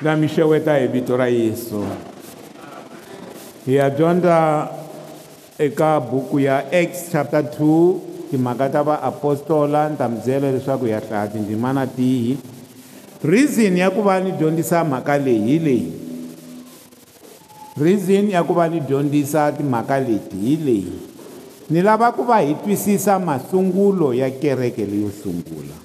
na mixeweta hi vito ra yesu hi ya dyondza eka buku ya acts chapter 2 timhaka ta vaapostola ni ta mi byela leswaku hi ya hlaya tindzimana tihi reason ya ku va ni dyondzisa mhaka leyi hi leyi reason ya ku va ni dyondzisa timhaka leti hi leyi ni lava ku va hi twisisa masungulo ya kereke leyo sungula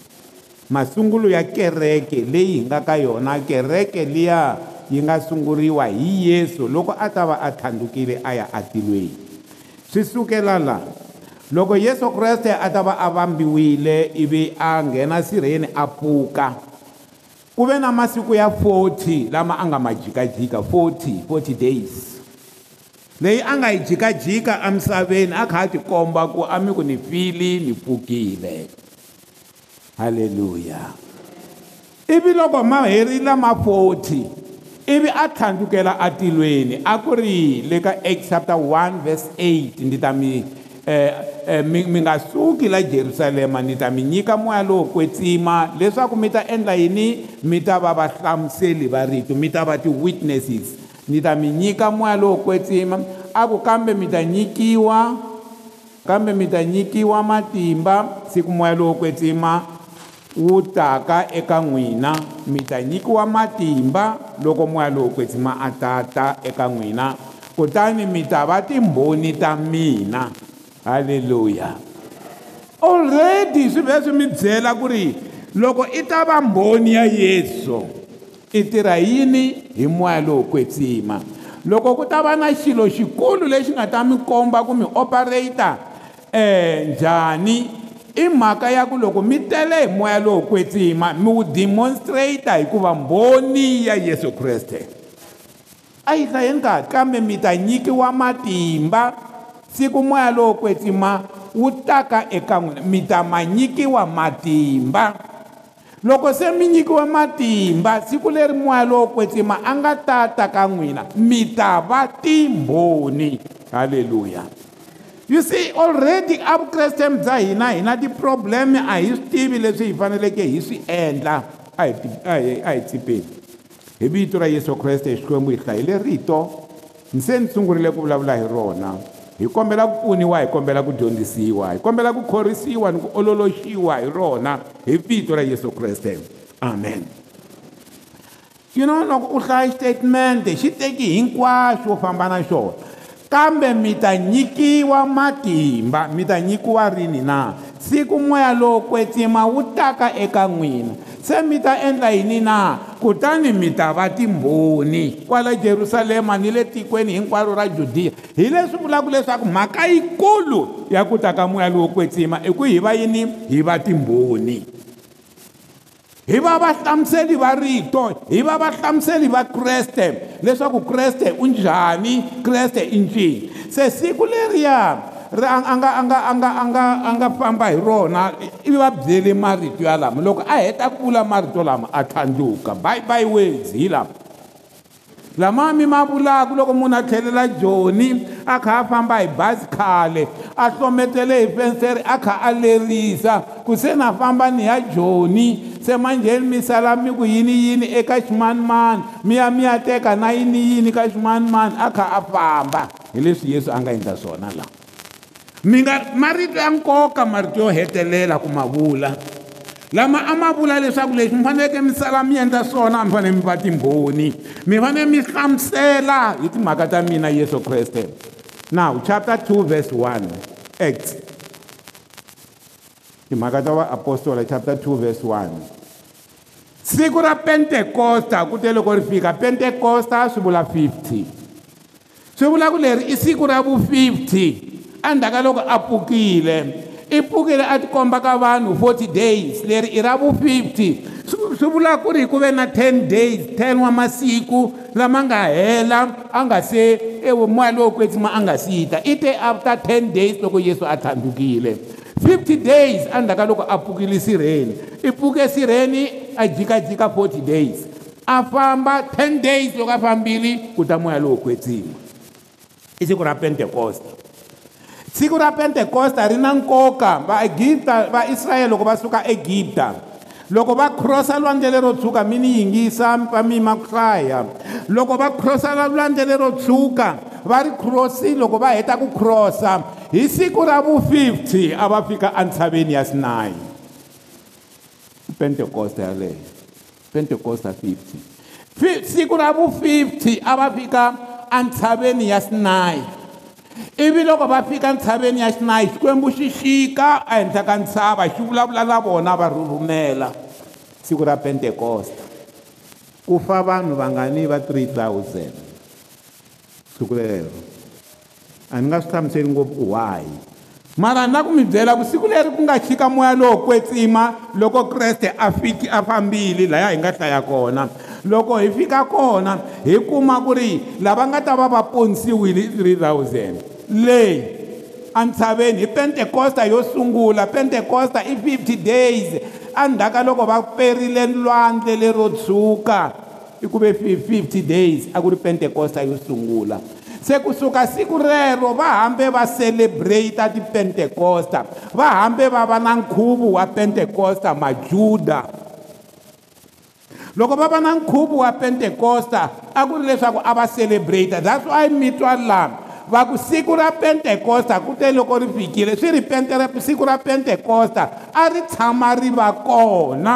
masungulo ya kereke leyi hi nga ka yona kereke liya yi nga sunguriwa hi yesu loko a ta va a tlhandlukile a ya atilweni swi sukela laha loko yesu kreste a ta va a vambiwile ivi a nghena sirheni a pfuka ku ve na masiku ya 40 lama a nga ma jikajika 40 40 days leyi a nga yi jikajika emisaveni a kha a tikomba ku a mi ku ni fili ni pfukile haleluya ivi loko ma herile ma 40 ivi a tlhandzukela atilweni a ku ri le ka act chapter 1 verse 8 ni ta mi um mi nga suki la jerusalema ni ta mi nyika moya lowo kwetsima leswaku mi ta endla yini mi ta va vahlamuseli va rito mi ta va ti-witnesses ni ta mi nyika moya lowo kwetsima a ku kambe mi ta nyikiwa kambe mi ta nyikiwa matimba siku moya lowo kwetsima wu taka eka n'wina mi ta nyikiwa matimba loko moya lowu kwetsima a tata eka n'wina kutani mi ta va timbhoni ta mina halleluya already swi vhe swi mi byela ku ri loko i ta va mbhoni ya yesu i tirha yini hi moya lowu kwetsima loko ku ta va na xilo xikulu lexi nga ta mi komba ku mi operator um eh, njhani i mhaka ya ku loko mi tele hi moya lowo kwetsima mi wu demonstrator hikuva mbhoni ya yesu kreste a yi ta yini kahi kambe mi ta nyikiwa matimba siku moya lowo kwetsima wu taka eka n'wina mi ta ma nyikiwa matimba loko se mi nyikiwa matimba siku leri moya lowo kwetsima a nga ta ta ka n'wina mi ta va timbhoni halleluya you see already avukreste bya hina hi na ti-problem a hi swi tivi leswi hi faneleke hi swi endla a hi tsipeni hi vito ra yesu kreste hi xikwembu hi hlayile rito ni se ni sungurile ku vulavula hi rona hi kombela ku pfuniwa hi kombela ku dyondzisiwa hi kombela ku khorisiwa ni ku ololoxiwa hi rona hi vito ra yesu kreste amen you know loko u hlaya xitatimente xi teki hinkwaswo famba na xona kambe mi ta nyikiwa matimba mi ta nyikiwa rini na siku moya lowo kwetsima wu taka eka n'wina se mi ta endla yini na kutani mi ta va timbhoni kwala jerusalema ni le tikweni hinkwaro ra judiya hi leswi vulaka leswaku mhaka yikulu ya ku taka moya lowo kwetsima i ku hi va yini hi va timbhoni hi va vahlamuseli va rito hi va vahlamuseli va kreste leswaku kreste u njhani kreste i ncini se siku leriya ri a nga a nga a nga a nga a nga famba hi rona ivi va byele marito ya lama loko a heta ku vula marito lama a tlhandluka by by ways hi lama lama mi ma vulaka loko munhu a tlhelela joni a kha a famba hi bazi khale a hlometele hi fenseri a kha a lerisa ku se na famba ni ya joni se manjheni mi sala mi ku yiniyini eka ximanimani mi ya mi ya teka na yiniyini ka ximanimani a kha a famba hi leswi yesu a nga endla swona lawa mi nga marito ya nkoka marito yo hetelela ku ma vula lama a ma vula leswaku leswi mi faneleke mi sala mi endla swona mi fanele mi va timbhoni mi fanele mi hlamusela hi timhaka ta mina yesu kreste now chapter 2 verse 1 act timhaka ta vaapostola chapter 2 verse 1 siku ra pentekosta ku te loko ri fika pentekosta swi vula 50 swi vula ku leri i siku ra vu-50 endzhaka loko a pfukile i pfukile a tikomba ka vanhu 40 days leri i ra vu 50 swi vula ku ri ku ve na 10 days 10 wa masiku lama nga hela a nga se emoya lowo kwetsima a nga si ta i te after 10 days loko yesu a thandzukile 50 days endzhaku ka loko a pfukile sirheni i pfuke sirheni a jikajika 40 days a famba 10 days loko a fambile ku ta moya lowo kwetsima i siku ra pentekosta siku ra pentekosta ri na nkoka vaegipta vaisrayele loko va suka egipta loko va khrosa lwandle lero tshuka mi ni yingisa va mima ku hlaya loko va khrosa lwandle lero tshuka va ri khrosi loko va heta ku khrosa hi siku ra vu-50 a va fika entshaveni ya sinayi pentekosta yaleyo pentekosta 50 siku ra vu-50 a va fika entshaveni ya sinayi ivi loko va fika ntshaveni ya xinayi xikwembu xi xika ehenhla ka ntshava xi vulavula na vona va rhurhumela siku ra pentekosta ku fa vanhu vangani va 3000 siku lero a ni nga swi hlamuseli ngopfu ku why mara na ku mi byela ku siku leri ku nga xika moya lowo kwetsima loko kreste a fiki a fambile laya hi nga hlaya kona loko hi fika kona hi kuma ku ri lava nga ta va va ponisiwile 3000 leyi entshaveni hi pentekosta yo sungula pentekosta i 50 days andzhaka loko va perile lwandle lero tshuka i ku ve 50 days a ku ri pentekosta yo sungula se kusuka siku rero va hambe va celebrata tipentekosta va hambe va va na nkhuvo wa pentekosta majuda loko va va na nkhuvo wa pentekosta a ku ri leswaku a va celebrator that's why mi twa lama va ku siku ra pentekosta ku te loko ri fikile swi ri pentere siku ra pentekosta a ri tshama ri va kona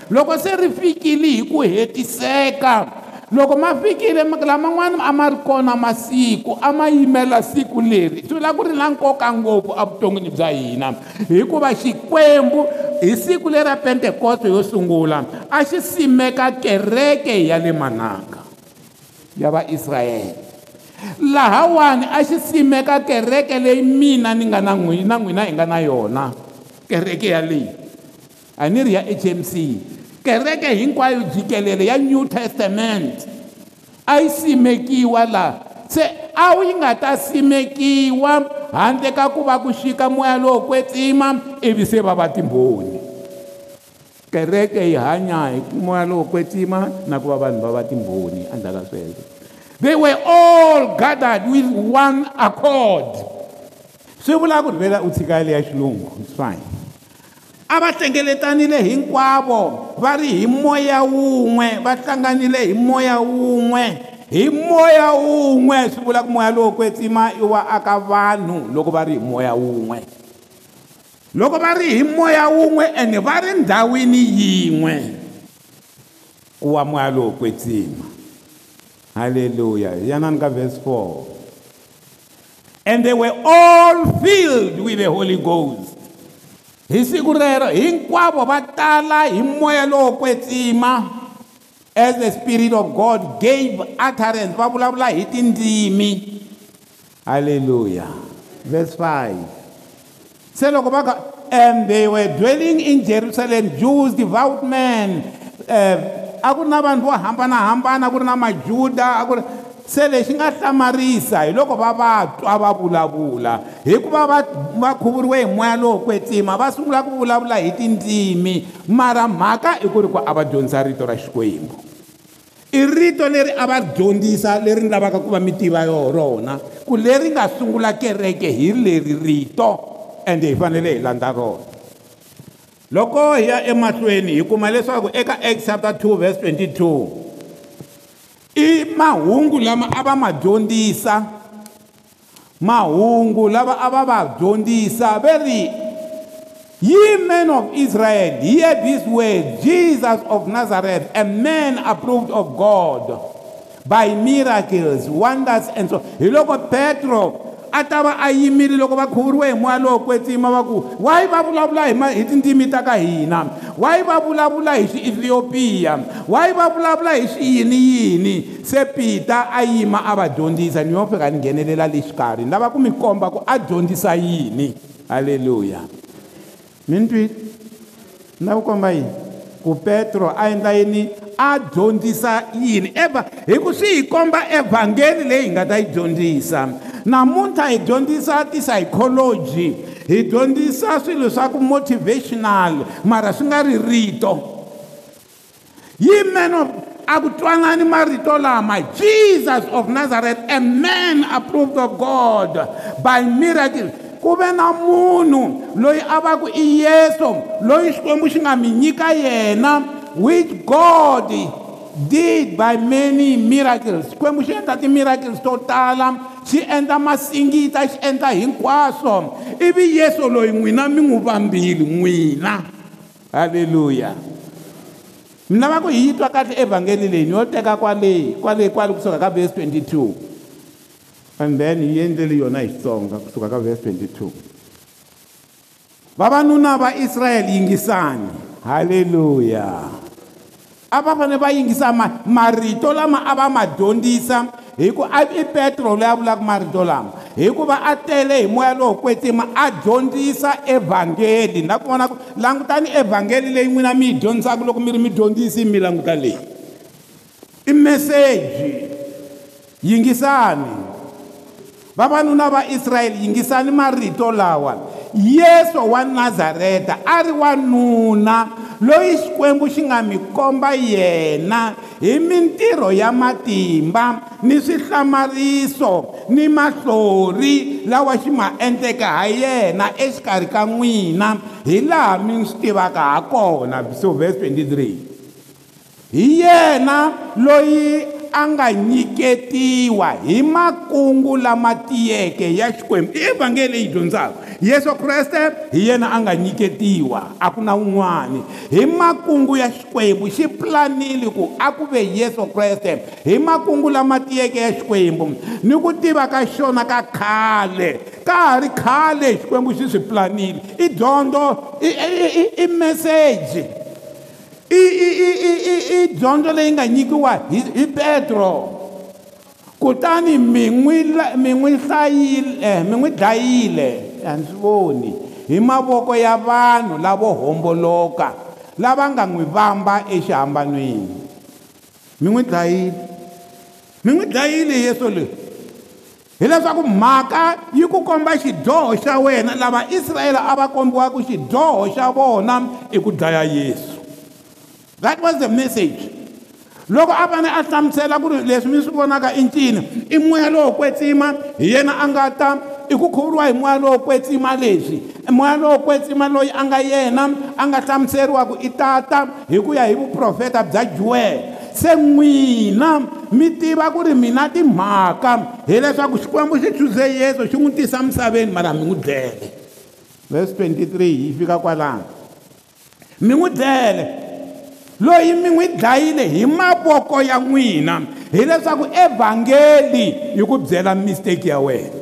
loko se ri fikile hi ku hetiseka loko ma fikile laman'wana a ma ri kona masiku a ma yimela siku leri swi vula ku ri na nkoka ngopfu evuton'wini bya hina hikuva xikwembu hi siku leri ra pentekoste yo sungula a xi simeka kereke ya le manaka ya vaisrayele lahawani a xi simeka kereke leyi mina ni nga na n'wina n'wina hi nga na yona kereke yaleyi a ni ri ya hmc kereke hinkwayo jikelele ya new testament a yi simekiwa laha se a wu yi nga ta simekiwa handle ka ku va ku xika moya lowo kwetsima ivi se va va timbhoni kereke yi hanya hi moya lowo kwetsima na ku va vanhu va va timbhoni endzhaku ka sweswo they were all gathered with one accord swi vula ku rivela u tshika yale ya xilungu it's fine a va hlengeletanile hinkwavo va ri hi moya wun'we va hlanganile hi moya wun'we hi moya wun'we swi vula ku moya lowo kwetsima i wa aka vanhu loko va ri hi moya wun'we loko va ri hi moya wun'we ene va ri ndhawini yin'we ku wa moya lowo kwetsima halleluya yanani ka vhesi 4 and they were all filled with the holy ghost hi siku rero hinkwavo va tala hi moya lowo kwetsima as the spirit of god gave utterance va vulavula hi tindzimi halleluya vers 5 se loko va ka and they were dwelling in jerusalem jews devout men uh, a ku ri na vanhu vo hambanahambana a ku ri na majuda a ku ri se lexi nga hlamarisa hi loko va va twa va vulavula hikuva va va khuvuriwe hi moya lowo kwetsima va sungula ku vulavula hi tindzimi mara mhaka i ku ri ku a va dyondzisa rito ra xikwembu i rito leri a va dyondzisa leri ni lavaka ku va mi tiva yo rona ku leri nga sungula kereke hi leri rito ende hi fanele hi landza rona loko hi ya emahlweni hi kuma leswaku eka acts chapter 2 verse 22 i mahungu lama a va ma dyondzisa mahungu lava a va va dyondzisa ve ri ye men of israel hear this word jesus of nazareth a man approved of god by miracles wonders and so hi loko petro a ta va a yimile loko va khuvuriwe hi moya lowo kwetsima va ku wayi va vulavula hi hi tindzimi ta ka hina wayi va vulavula hi xiethiopiya wayi va vulavula hi xiyiniyini se pita a yima a va dyondzisa ni yo fika ni nghenelela lexikarhi ni lava ku mi komba ku a dyondzisa yini halleluya mintwi ni lava ku komba yini ku petro a endla yini a dyondzisa yini eva hi ku swi hi komba evhangeli leyi hi nga ta yi dyondzisa namuntlha hi dyondzisa tipsycholoji hi dyondzisa swilo swa ku motivational mara swi nga ri rito yi meno a ku twanani marito lama jesus of nazareth a man approved of god by miracle ku ve na munhu loyi a va ku i yesu loyi xikwembu xi nga mi nyika yena which god did by many miracles xikwembu xi endla ti-miracles to tala xi endla masingita xi endla hinkwaswo ivi yesu loyi n'wina mi n'wi vambile n'wina halleluya mi lava ku hi yi twa kahle evhangeli leyi yo teka kwaleyi kwaleyi kwale kusuka ka vhesi 22 and then yi endleli yona hi xitsonga kusuka ka vhesi 22 vavanuna va israyele yingisani halleluya a va fanele va yingisa ma marito lama a va ma dyondzisa hikuva i petro loyi a vulaka marito lama hikuva a tele hi moya lowo kwetima a dyondzisa evhangeli na ku vona ku langutani evhangeli leyi n'wina mi yi dyondzisaka loko mi ri mi dyondzisi mi languta leyi i meseji yingisani vavanuna va israyele yingisani marito lawa yesu wa nazareta a ri wa nuna loyi xikwembu xi nga mi komba yena hi mintirho ya matimba ni swihlamariso ni mahlori lawa xi ma endleka ha yena exikarhi ka n'wina hi laha mi swi tivaka ha kona so verse 23 hi yena loyi a nga nyiketiwa hi makungu lama tiyeke ya xikwembu i evhangeli leyi dyondzaka yesu kreste hi yena a nga nyiketiwa a ku na wun'wani hi makungu ya xikwembu xi pulanile ku a ku ve yesu kreste hi makungu lama tiyeke ya xikwembu ni ku tiva ka xona ka khale ka ha ri khale xikwembu xi swi pulanile i dyondzo i meseji i i i i i i dyondzo leyi nga nyikiwa hi hi petro kutani mi n'wi mi n'wi hlayile eh, mi n'wi dlayile a ndzi voni hi mavoko ya vanhu lavo homboloka lava nga n'wi vamba exihambanweni mi n'wi dlayile mi n'wi dlayile yesu leyi hileswaku mhaka yi ku komba xidyoho xa wena lava israyele a va kombiwaka xidyoho xa vona i ku dlaya yesu that was the message loko a fane a hlamusela ku ri leswi mi swi vonaka i ncini i moya lowo kwetsima hi yena a nga ta i ku khuvuriwa hi moya lowo kwetsima leswi moya lowo kwetsima loyi a nga yena a nga hlamuseriwaku i tata hi ku ya hi vuprofeta bya juwele se n'wina mi tiva ku ri mina timhaka hileswaku xikwembu xi chuze yesu xi n'wi tisa misaveni mara mi n'wi dlele verse 23 yi fika kwalano mi n'wi dlele loyi mi n'wi dlayile hi mavoko ya n'wina hileswaku evhangeli yi ku byela misteki ya wena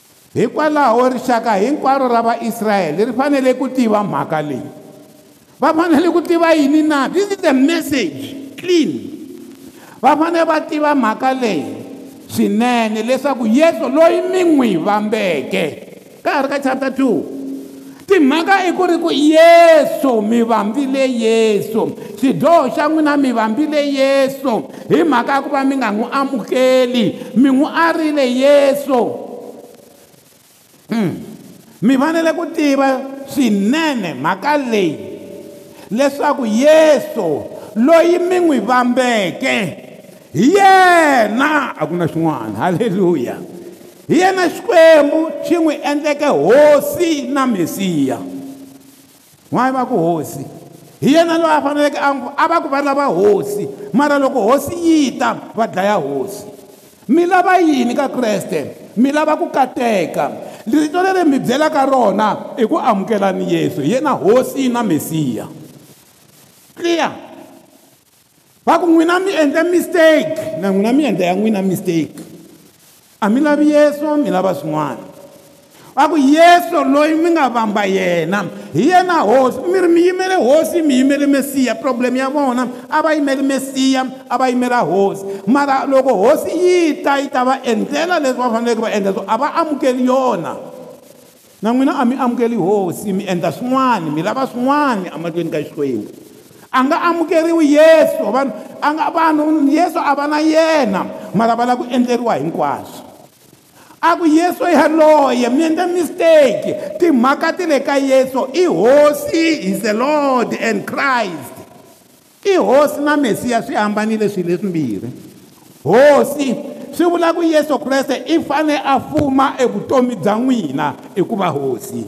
hikwalaho rixaka hinkwaro ra vaisrayele ri fanele ku tiva mhaka leyi va fanele ku tiva yini na this is a message clean va fanele va tiva mhaka leyi swinene leswaku yesu loyi mi n'wi vambeke ka hari ka chapter 2 timhaka i ku ri ku yesu mi vambile yesu xidyoho xa n'wina mi vambile yesu hi mhaka ya ku va mi nga n'wi amukeli mi n'wi arile yesu mi fanele ku tiva swinene mhaka leyi leswaku yesu loyi mi n'wi vambeke hi yena a ku na xin'wana halleluya hi yena xikwembu xi n'wi endleke hosi na mesiya n'wayi va ku hosi hi yena loyi a faneleke a va ku va lava hosi mara loko hosi yi ta va dlaya hosi mi lava yini ka kreste mi lava ku kateka rito leri mi byelaka rona i ku amukelani yesu hi yena hosi na mesiya clear va ku n'wina mi endle mistake na n'wina mi endle ya n'wina mistake a mi lavi yesu mi lava swin'wana va ku yesu loyi mi nga vamba yena hi yena hosi mi ri mi yimele hosi mi yimele mesiya problem ya vona a va yimele mesiya a va yimela hosi mara loko hosi yi ta yi ta va endlela leswi va faneleke va endla swo a va amukeli yona na n'wina a mi amukeli hosi mi endla swin'wana mi lava swin'wana ematweni ka xikwembu a nga amukeriwi yesu vanhu a nga vanhu yesu a va na yena mara va lava ku endleriwa hinkwaswo a ku yesu yaloye e mi endle mistake timhaka ti le ka yesu i hosi is the lord and christ i hosi na mesiya swi hambanile swilo leswimbirhi hosi swi vula ku yesu kreste i fane a fuma evutomi bya n'wina i ku va hosi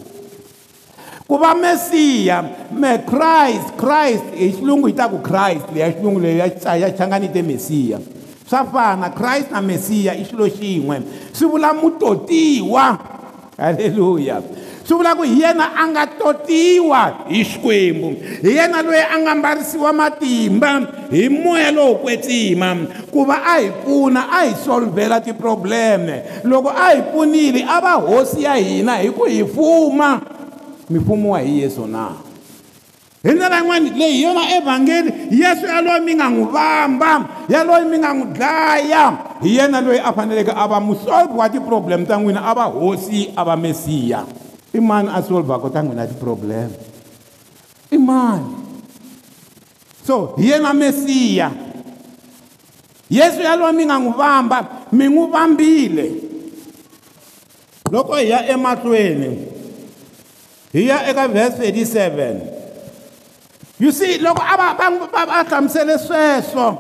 ku va mesiya me christ christ hi xilungu hi ta ku christ leya xilungu leyi ya xihlanganite mesiya swa fana christ na mesiya i xilo xin'we swi vula mutotiwa halleluya swi vula ku hi yena a nga totiwa hi xikwembu hi yena loyi a nga mbarisiwa matimba hi moya lowu kwetsima ku va a hi pfuna a hi solvhela tiprobleme loko a hi pfunile a va hosi ya hina hi ku hi fuma mifumo wa hi yesu na hi ndlela yin'wana leyi hi yona evhangeli yesu yaloyi mi nga n'wi vamba yaloyi mi nga n'wi dlaya hi yena loyi a faneleke a va musolvi wa ti-problem ta n'wina a va hosi a va mesiya i mani a solvhaka ta n'wina ti-problem i mani so hi yena mesiya yesu yaloyi mi nga n'wi vamba mi n'wi vambile loko hi ya emahlweni hi ya eka vhesi 37 you see loko ava va va hlamusele sweswo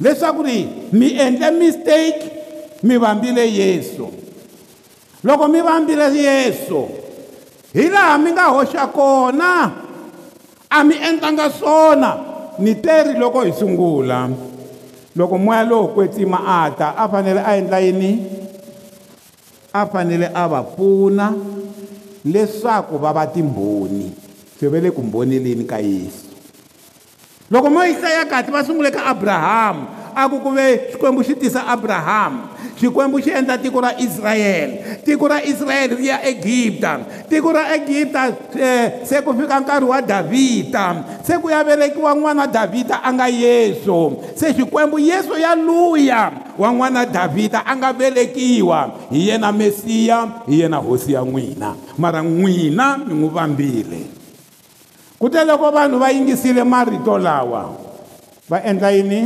leswaku ri mi endle mistake mi vambile yesu loko mi vambile yesu hi laha mi nga hoxa kona a mi endlanga swona ni teri loko hi sungula loko moya lowo kwetsima a ta a fanele a endla yini a fanele a va pfuna leswaku va va timbhoni vele ku mbonileni ka yesu loko moyisaya kati va sungule ka abrahamu a ku ku ve xikwembu xi tisa abrahamu xikwembu xi endla tiko ra israyele tiko ra israyele ri ya egipta tiko ra egipta eh, se ku fika nkarhi wa davhida se ku ya velekiwa n'wana davhida a nga yesu se xikwembu yesu ya luya wa n'wana davhida a nga velekiwa hi yena mesiya hi yena hosi ya n'wina mara n'wina mi n'wi vambile kute loko vanhu va yingisile marito lawa va endla yini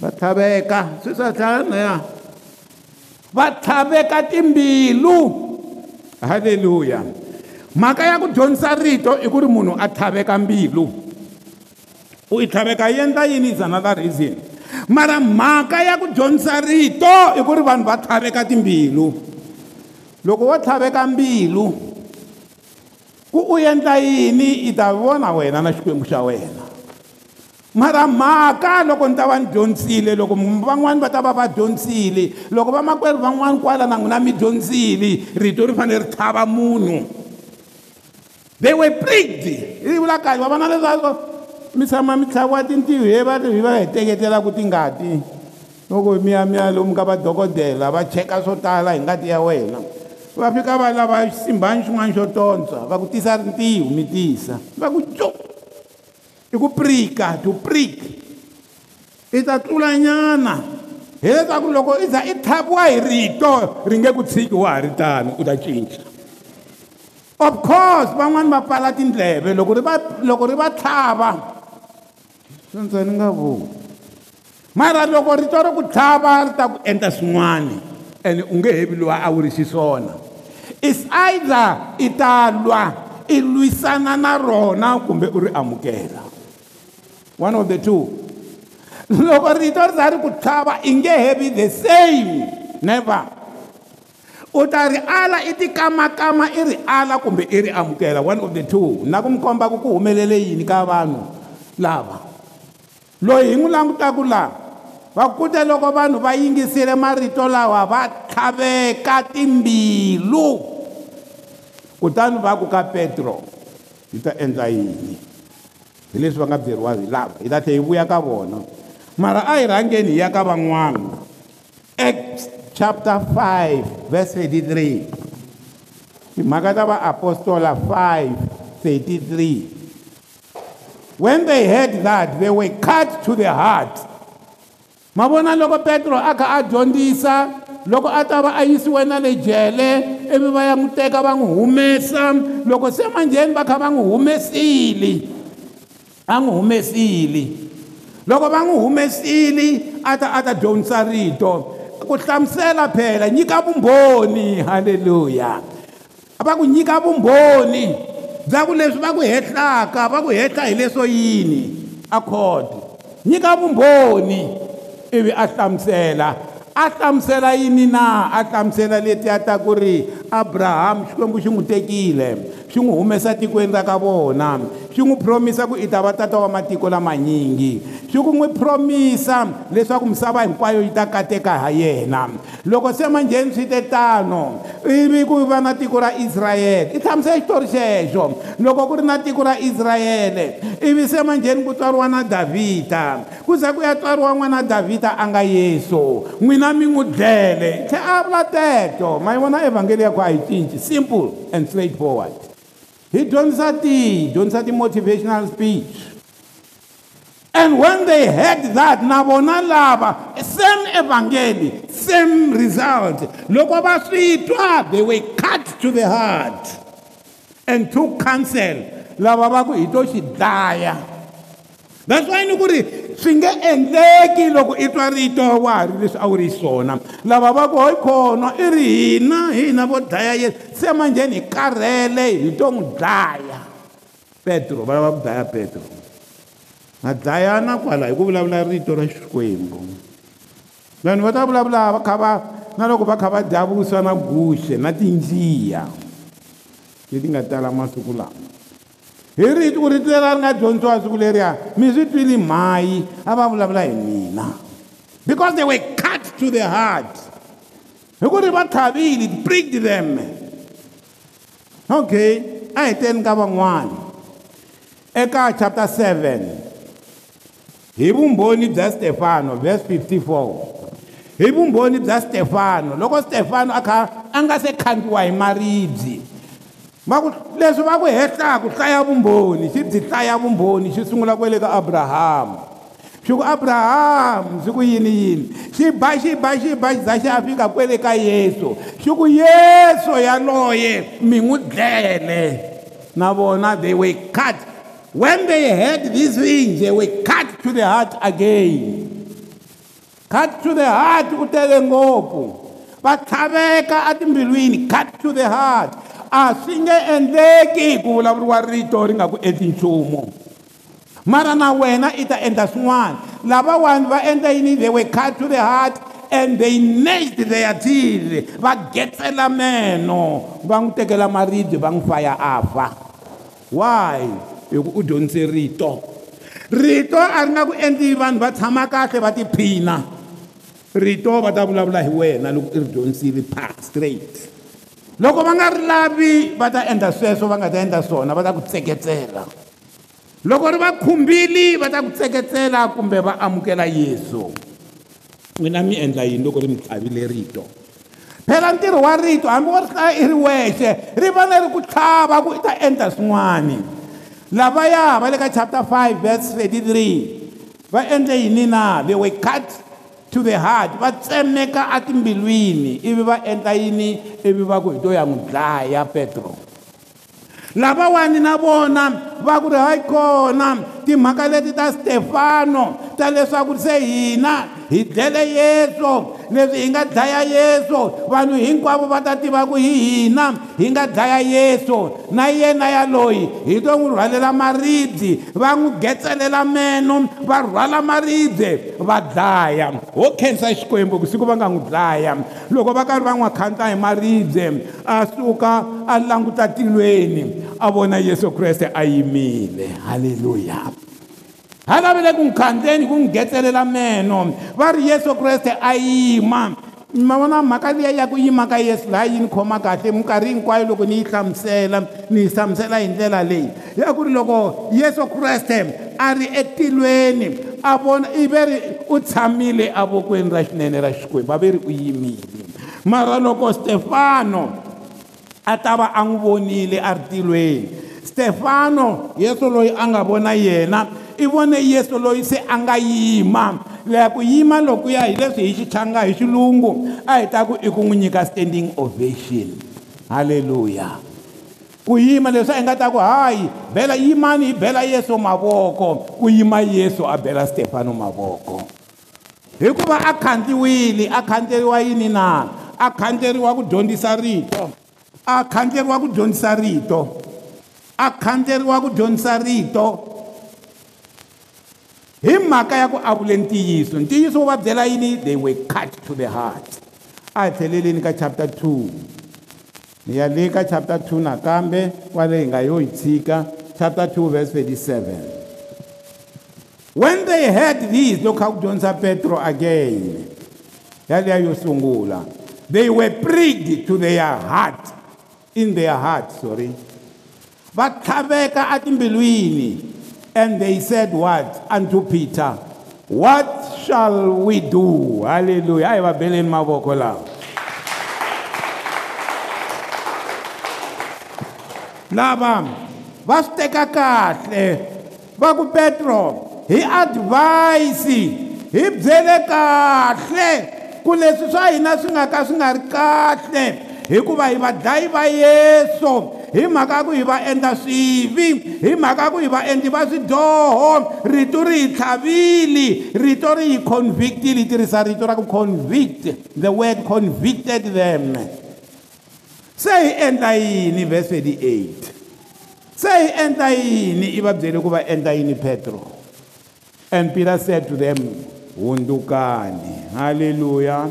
va tlhaveka swi swa tlhaya va tlhaveka timbilu halleluya mhaka ya ku dyondzisa rito i ku ri munhu a tlhaveka mbilu u yi tlhaveka yi endla yini zana la reason mara mhaka ya ku dyondzisa rito i ku ri vanhu va tlhaveka timbilu loko wo tlhaveka mbilu ku u endla yini i ta vona wena na xikwembu xa wena mara mhaka loko ni ta va ni dyondzile loko van'wani va ta va va dyondzile loko vamakwerhu van'wani kwala na n'wina mi dyondzile rito ri fanele ri tlhava munhu they were prigged ri vula kahle va vona leswaku mi tshama mi tlhaviwa tintiho hi va hi va hi teketela ku ti ngati loko mi ya mi ya lomu ka vadokodela va cheka swo tala hi ngati ya wena va fika va lava xisimbani xin'wana xo tontswa va ku tisa rintiho mi tisa va ku co i ku prika to prik i ta tlulanyana hileswaku loko i za i thapiwa hi rito ri nge ku tshiki wa ha ri tano u ta cinca of course van'wani va pfala tindleve loko ri va loko ri va tlhava swontswa ni nga vuli mara loko rito ri ku tlhava ri ta ku endla swin'wana ene unge hevi lwa awuri xisona is either italwa ilwisana na rona kumbe uri amukela one of the two loko rito ri zari ku tlhava i nge hevi the same never u ta ri ala i tikamakama i ri ala kumbe i ri amukela one of the two na ku mikombaku ku humelele yini ka vanhu lava loyi hi n'wi langutaku laha vakute loko vanhu va yingisile marito lawa va tlhaveka timbilu kutani va ku ka petro hi ta endla yini hi leswi va nga byeriwa hi lava hi ta tlhela hi vuya ka vona mara a hi rhangeni hi ya ka van'wana acts chapter 5 verse 33 timhaka ta vaapostola 5 33 when they heard that they were cut to the heart ma vona loko petro a kha a dyondzisa loko a ta va a yisiwe na le jele ivi va ya n'wi teka va n'wi humesa loko se manjheni va kha va n'wi humesile a n'wi humesile loko va n'wi humesile a ta a ta dyondzisa rito ku hlamusela phela nyika vumbhoni halleluya va ku nyika vumbhoni bya ku leswi va ku hehlaka va ku hehla hi leswo yini accord nyika vumbhoni ivi a hlamusela a hlamusela yini na a hlamusela letiya ta ku ri abrahamu xikwembu xi n'wi tekile xi n'wi humesa tikweni ra ka vona swi n'wi promisa ku i ta va tata wa matiko lamanyingi swi ku n'wi promisa leswaku misava hinkwayo yi ta kateka ha yena loko se manjheni swi te tano ivi ku va na tiko ra israyele i tshamise xitori xexo loko ku ri na tiko ra israyele ivi se manjheni ku tswariwa na davhida ku za ku ya tswariwa n'wana davhida a nga yesu n'wina mi n'wi dlele tlhe a vula teto ma yi vona evhangeli ya ku a yi cinci simple and straight forward hi dyondzisa ti dyondzisa ti-motivational speech and when they heard that na vona lava same evangeli same result loko va swi twa they were cut to the heart and took counsel lava va ku hi to xi dlaya that's why ni ku ri swi nge endleki loko i twa rito wa ha ri leswi a wu ri swona lava va ku hoyi khona i ri hina hina vo dlaya yesu se manjheni hi karhele hi to n'wi dlaya petro va lava ku dlaya petro ma dlayana kwala hi ku vulavula rito ra xikwembu vanhu va ta vulavula va kha va na loko va kha va dya vuswa na guxe na tinjiya leti nga tala masiku lama hi riku ri tile ra ri nga dyondzisiwa siku leriya mi swi twile mhayi a va vulavula hi mina because they were cut to the heart hi ku ri va tlhavile it pricked them okay a hi teni ka van'wana eka chapter 7 hi vumbhoni bya stefano verse 54 hi vumbhoni bya stefano loko stefano a kha a nga se khandziwa hi maribye leswi va ku hehlaka hlaya vumbhoni xi byi hlaya vumbhoni xi sungula ku eleka abrahamu xi ku abrahamu swi ku yini yini xi ba xi ba xi ba xi za xi ya fika kwele ka yesu xi ku yesu yaloye mi n'wi dlele na vona they were cut when they heard this thing they were cut to the heart again cut to the heart ku tele ngopfu va tlhaveka atimbilwini cut to the heart a swi nge endleki ku vulavuriwa rito ri nga ku endli nchumu mara na wena i ta endla swin'wana lavawani va endla yini they were cut to the heart and they naged their teeth va getsela meno va n'wi tekela maribye va n'wi faya a fa why hi ku u dyondzise rito rito a ri nga ku endliwi vanhu va tshama kahle va tiphina rito va ta vulavula hi wena loko i ri dyondzile pass straight loko va nga ri lavi va ta endla sweswo va nga ta endla swona va ta ku tseketsela loko ri va khumbili va ta ku tseketsela kumbe va amukela yesu n'wina mi endla yini loko ri mi tlhavile rito phela ntirho wa rito hambi wo ri hlaya i ri wexe ri va leri ku tlhava ku i ta endla swin'wani lavaya va le ka chapter 5 verse 33 va endle yini na they were cut to the heart va tsemeka atimbilwini ivi va endla yini ivi va ku hi to ya n'wi dlaya petro lavawani na vona va ku ri hayi kona timhaka leti ta stefano ta leswaku se hina hi dlele yesu leswi hi nga dlaya yesu vanhu hinkwavo va ta tiva ku hi hina hi nga dlaya yesu na yena yaloyi hi to n'wi rhwalela maribye va n'wi getselela meno va rhwala maribye va dlaya ho khensa xikwembu ku siku va nga n'wi dlaya loko va karhi va n'wi khanta hi maribye a suka a languta tilweni a vona yesu kreste a yimile halleluya halavele ku nkhandleni ku ngetselela meno va ri yesu kreste a yima ma vona mhaka liya ya ku yima ka yesu laha yi ni khoma kahle minkarhi hinkwayo loko ni yi hlamusela ni yi hlamusela hi ndlela leyi ya ku ri loko yesu kreste a ri etilweni a vona i ve ri u tshamile avokweni ra xinene ra xikwembu a ve ri u yimile mara loko stefano a ta va a n'wi vonile a ri tilweni stefano yesu loyi a nga vona yena i vone yesu loyi se a nga yima leya ku yima lokuya hi leswi hi xichanga hi xilungu a hi ta ku i ku n'wi nyika standing ovation halleluya ku yima leswi a hi nga ta ku hayi bela yimani hi bela yesu mavoko ku yima yesu a bela stefano mavoko hikuva a khandliwile a khandleriwa yini na a khandleriwa ku dyondzisa rito a khandleriwa ku dyondzisa rito a khandzeriwa ku dyondzisa rito hi mhaka ya ku a vule ntiyiso ntiyiso wu va byela yini they were cut to the heart a hi tlheleleni ka chapter 2 ni ya le ka chapter 2 nakambe kwale hi nga yo hi tshika chapter 2 verse 37 when they heard this loko kha ku dyondzisa petro again yaliya yo sungula they were prigged to their heart in their heart sorry va tlhaveka atimbilwini and they said what unto peter what shall we do halleluya a hi va beleni mavoko lawa lava va swi teka kahle va ku petro hi advhayisi hi byele kahle ku leswi swa hina swi nga ka swi nga ri kahle hikuva hi vadlayi va yesu hi mhaka ya ku hi va endla swivi hi mhaka ya ku hi vaendli va swidyoho rito ri hi tlhavile rito ri hi convictile hi tirhisa rito ra ku convict the word convicted them se hi endla yini verse 38 se hi endla yini i va byele ku va endla yini petro and peter said to them hundukani halleluya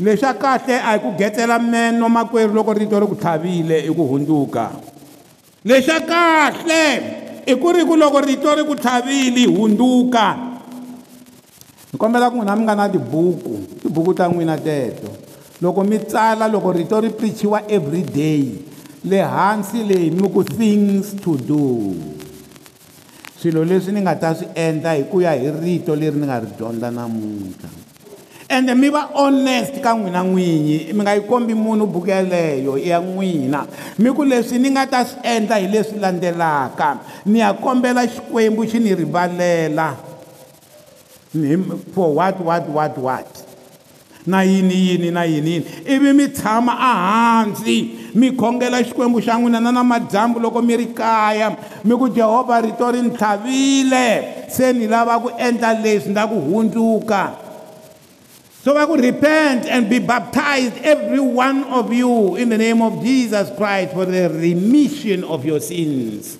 leswa kahle a hi ku getsela meno makwerhu loko rito ri ku tlhavile i ku hundzuka leswa kahle i ku ri ku loko rito ri ku tlhavile hundzuka ni kombela ku n'wina mi nga na tibuku tibuku ta n'wina teto loko mi tsala loko rito ri pichiwa every day le hansi leyi mi ku things to do swilo leswi ni nga ta swi endla hi ku ya hi rito leri ni nga ri dyondza namuntlha ende mi va honest ka n'wina n'winyi mi nga yi kombi munhu buku yeleyo i ya n'wina mi ku leswi ni nga ta swi endla hi leswi landzelaka ni ya kombela xikwembu xi ni rivalela for what what what what na yini yini na yini yini ivi mi tshama ahansi mi khongela xikwembu xa n'wina na namadyambu loko mi ri kaya mi ku jehovha rito ri ni tlhavile se ni lava ku endla leswi ni la ku hundzuka So I would repent and be baptized, every one of you, in the name of Jesus Christ for the remission of your sins.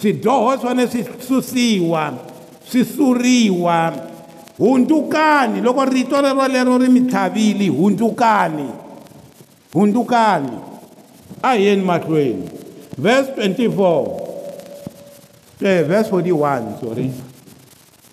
Swidyoho swona swi susiwa, swi suriwa. Hundzukani loko rito rero lero ri mi tlhavili, hundzukani. Hundzukani. A hi yeni mahlweni. Verse 24. Eh, verse 41, sorry.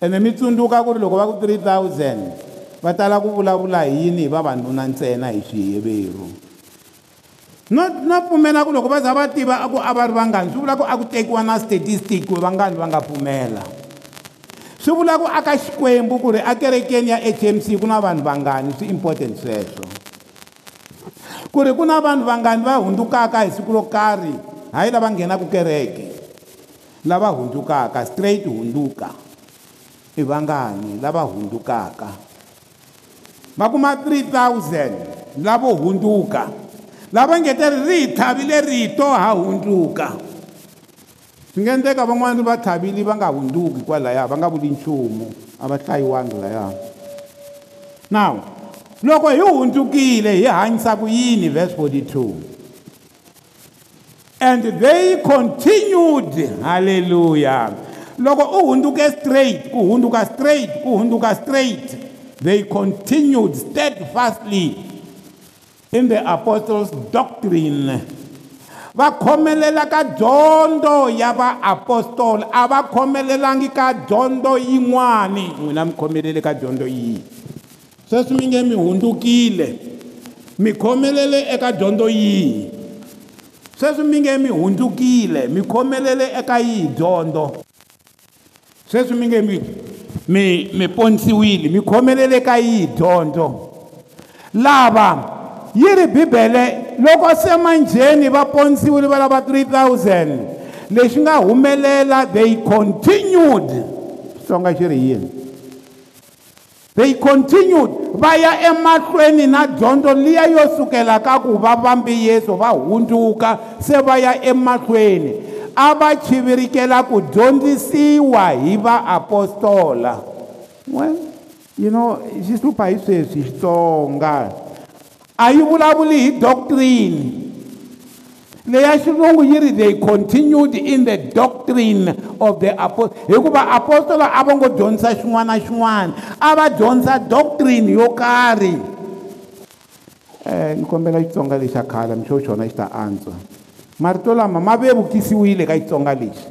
And mi tsundzuka ku ri loko va ku 3,000 va tala ku vulavula hi yini hi vavanuna ntsena hi swiyeveru no no pfumela ku loko va za va tiva a ku a va ri vangani swi vula ku a ku tekiwa na statistic ku vangani va nga pfumela swi vula ku aka xikwembu ku ri ekerekeni ya h m c ku na vanhu vangani swi important sweswo ku ri ku na vanhu vangani va hundzukaka hi siku ro karhi hayi lava nghenaka kereke lava hundzukaka straight hundzuka i vangani lava hundzukaka va kuma 3000 lavo hundzuka lava ngeteri ri hi tlhavile rito ha hundzuka swi nga endleka van'wani va tlhavile va nga hundzuki kwalaya va nga vuli nchumu a va hlayiwangi laya now loko hi hundzukile hi hanyisa ku yini verse 42 and they continued halleluya loko u hundzuke straight ku hundzuka straight ku hundzuka straight they continued steadfastly in the apostles' doctrine. va khomelela ka dyondzo ya vaapostola a va khomelelangi ka dyondzo yin'wani n'wina mi khomelele ka dyondzo yihi sweswi mi nge mi hundzukile mi khomelele eka dyondzo yihi sweswi mi nge mi hundzukile mi khomelele eka yihi dyondzo sweswi mi nge mi mi mi ponsiwile mi khomelele ka yi dondo lava yiri bibele loko se manjeni va ponsiwile va lava 3000 leswi nga humelela they continued songa xiri yini they continued va ya emahlweni na dyondzo liya yo sukela ka ku va vambi yesu va hundzuka se va ya emahlweni a va chivirikela ku dyondzisiwa hi vaapostola well you know xi hlupha hi sweswi xitsonga a yi vulavuli hi doctrine leya xilungu yi ri they continued in the doctrine of the apostle hikuva apostola a va ngo dyondzisa xin'wana na xin'wana a va dyondzisa doctrine yo karhi um ni kombela xitsonga lexa khale mixo xona xi ta antswa marito lama ma vevukisiwile ka xitsonga lexi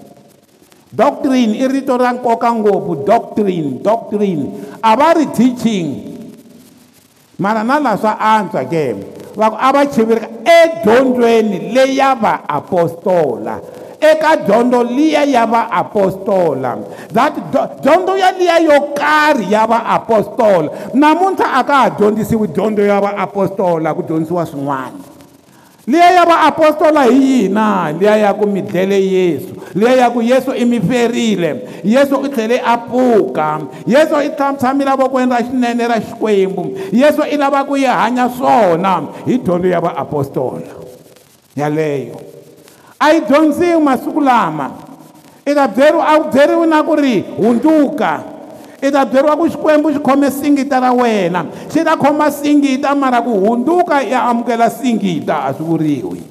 doctrine i rito ra nkoka ngopfu doctrine doctrine a va ri teaching mara na la swa antswa ke va ku a va chiverika edyondzweni leya vaapostola eka dyondzo liya ya vaapostola that dyondzo ya liya yo karhi ya vaapostola namuntlha a ka ha dyondzisiwi dyondzo ya vaapostola ku dyondzisiwa swin'wana liya ya vaapostola hi yihi na liya ya ku mi dlele yesu liya ya ku yesu i mi ferile yesu i tlhele a pfuka yesu i tshamisami lavokweni ra xinene ra xikwembu yesu i lava ku yi hanya swona hi dyondzo ya vaapostola yaleyo a yi dyondziwi masiku lama i ta byeriwi a ku byeriwi na ku ri hundzuka i ta byeriwa ku xikwembu xi khome singita ra wena xi ta khoma singita mara ku hundzuka i amukela singita a swi vuriwi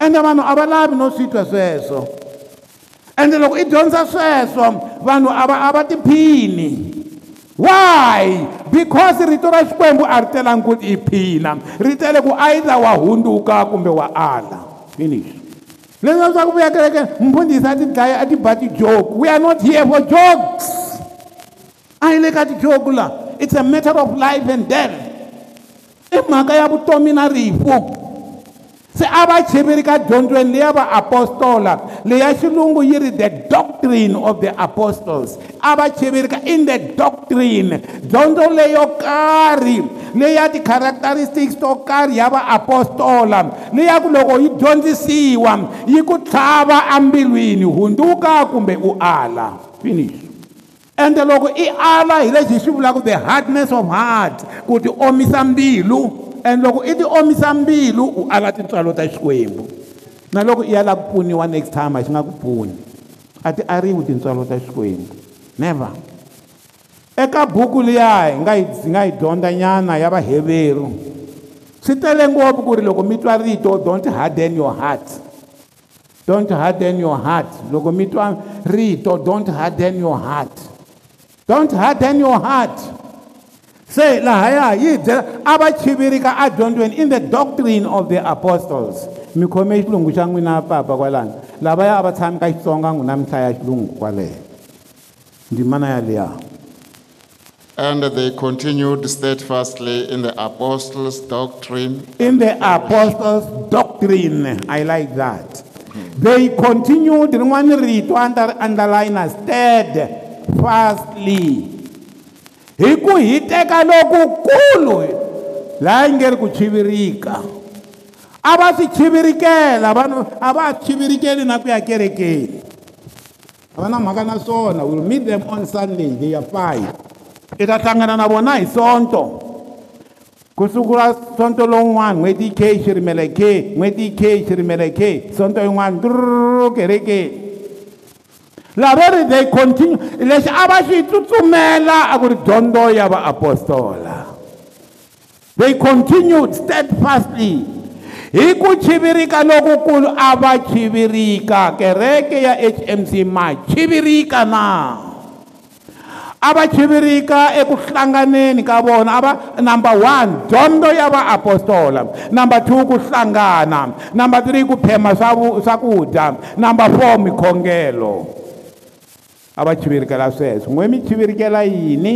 ende vanhu a va lavi no swi twa sweswo ende loko i dyondza sweswo vanhu a va a va tiphini why because rito ra xikwembu a ri telangi ku tiphina ri tele ku either wa hundzuka kumbe wa ala finish leswi a swa ku vuya kereke mfundhisi a ti dlaya a ti ba tijoke we are not here for jokes a yi le ka tijoku la it's a matter of life and death i mhaka ya vutomi na rifu se a va chiveri ka dyondzweni leya vaapostola leya xilungu yi ri the doctrine of the apostles a va chiveri ka in the doctrine dyondzo leyo karhi leya ti-characteristics to karhi ya vaapostola leya ku loko yi dyondzisiwa yi ku tlhava ambilwini hunduka kumbe u ala finish ende loko i ala hi lexi hi swi vulaka the hardness of heart ku ti omisa mbilu and loko i ti omisa mbilu u ala tintswalo ta xikwembu na loko i yala ku pfuniwa next time a xi nga ku pfuni a ti ariwi tintswalo ta xikwembu never eka buku liya hi nga hi nga yi dyondzanyana ya vaheveru swi tele ngopfu ku ri loko mi twa rito don't harden your heart don't harden your heart loko mi twa rito don't harden your heart don't harden your heart se lahaya yi byela a va chiverika adyondzweni in the doctrine of the apostles mi khome xilungu xa n'wina papa kwalani lavaya a va tshami ka xitsonga n'wina mihlaya xilungu kwaleyo ndzimana yaliya and they continued steadfastly in the apostles doctrine in the apostles doctrine i like that they continued rin'wani rito andalina stead steadfastly hi ku hi teka lokukulu laha yi nge ri ku chivirika a va swi chivirikela vanhu a va chivirikeli na ku ya kerekeni a va na mhaka na swona will meet them on sunday they are fine i ta hlangana na vona hi sonto kusukula sonto lowun'wana n'hweti ke xirimele ke n'hweti ke xirimele ke sonto yin'wana turrr kerekeni lava ri they continue lexi a va xi tsutsumela a ku ri dyondzo ya vaapostola they continued steadfastly hi ku chivirika lokukulu a va chivirika kereke ya hmc ma chivirika na a va chivirika eku hlanganeni ka vona a va number one dyondzo ya vaapostola number two ku hlangana number three ku phema swakudya number four mikhongelo a va chivirikela sweswo n'we mi chivirikela yini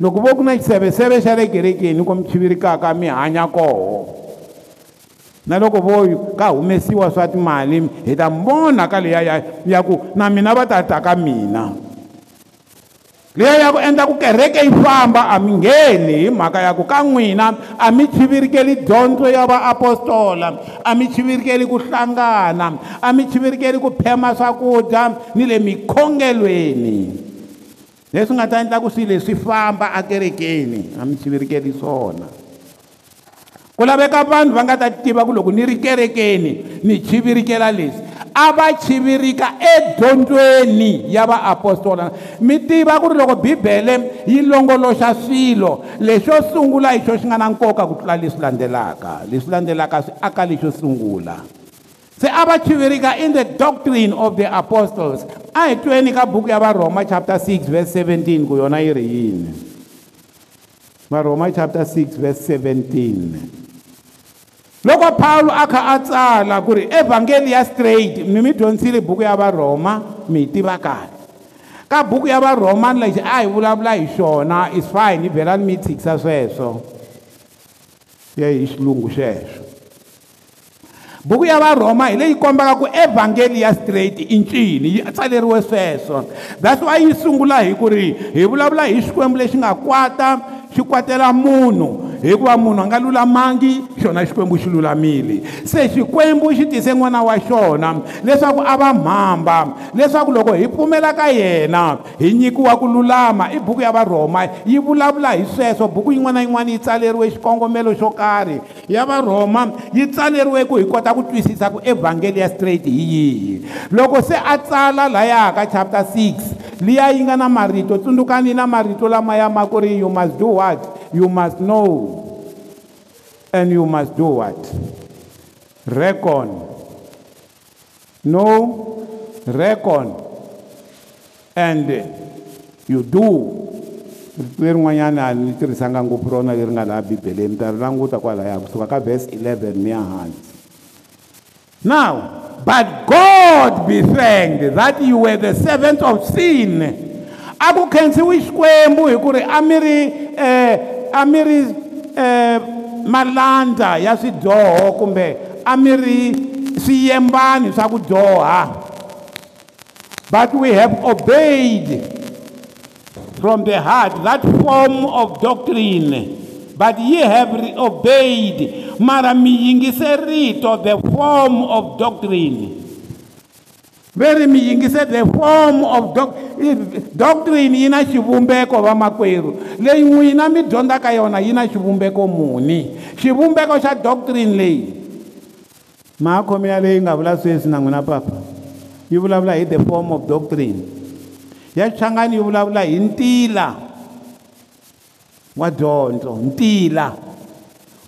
loko vo ku na xiseveseve xa le kerekeni ko mi chivirikaka mi hanya koho na loko vo ka humesiwa swa timali hi ta mi vona ka leyaya ya ku na mina va ta taka mina liya ya ku endla ku kereke yi famba a mi ngheni hi mhaka ya ku ka n'wina a mi chivirikeli dyondzo ya vaapostola a mi chivirikeli ku hlangana a mi chivirikeli ku phema swakudya ni le mikhongelweni leswi nga ta endla ku swilo leswi famba ekerekeni a mi chivirikeli swona ku laveka vanhu va nga ta tiva ku loko ni ri kerekeni ni chivirikela leswi a va chivirika edyondzweni ya vaapostola mi tiva ku ri loko bibele yi longoloxa swilo lexo sungula hi xo xi nga na nkoka ku tlula leswi landzelaka leswi landzelaka swi aka lexo sungula se a va chivirika in the doctrine of the apostles a hi tweni ka buku ya varhoma chapter 6 verse 17 ku yona yi ri yini varhoma chapter 6 verse 17 loko pawulo a kha a tsala ku ri evhangeli ya straight mi mi dyondzisile buku ya varhoma mi yi tiva kahle ka buku ya varhomani lexi a hi vulavula hi xona is fine ni vhela ni mi tshikisa sweswo ye hi xilungu xexo buku ya varhoma hi leyi kombaka ku evhangeli ya straight i ncini yi tsaleriwe sweswo that's why yi sungula hi ku ri hi vulavula hi xikwembu lexi nga kwata xi kwatela munhu hikuva munhu a nga lulamangi xona xikwembu xi lulamile se xikwembu xi tise n'wana wa xona leswaku a va mhamba leswaku loko hi pfumela ka yena hi nyikiwa ku lulama i buku ya varhoma yi vulavula hi sweswo buku yin'wana na yin'wana yi tsaleriwe xikongomelo xo karhi ya varhoma yi tsaleriwe ku hi kota ku twisisa ku evhangeli ya straight hi yihi loko se a tsala layaha ka chapter liya yi nga na marito tsundzukani na marito lama ya ma ku ri you must do what you must know and you must do what recon no recon and you do lerin'wanyana ni tirhisanga ngopfu rona leri nga laha bibeleni ta ri languta kwalaya kusuka ka verse 11 ni ya hansi now but god be thanked that you were the servant of sin a ku khensiwi xikwembu hi ku ri a mi ri eh, a mi ri eh, malandza ya swidyoho kumbe a mi ri swiyembani swa ku dyoha but we have obeyed from the heart that form of doctrine but ye have obeyed mara mi yingise rito the form of doctrine veri mi yingise the form of doctrine yi na xivumbeko vamakwerhu leyi n'wina mi dyondzaka yona yi na xivumbeko muni xivumbeko xa doctrine leyi makhome ya leyi nga vula sweswi na n'wina papa yi vulavula hi the form of doctrine ya xichangani yi vulavula hi ntila wa dyondzo ntila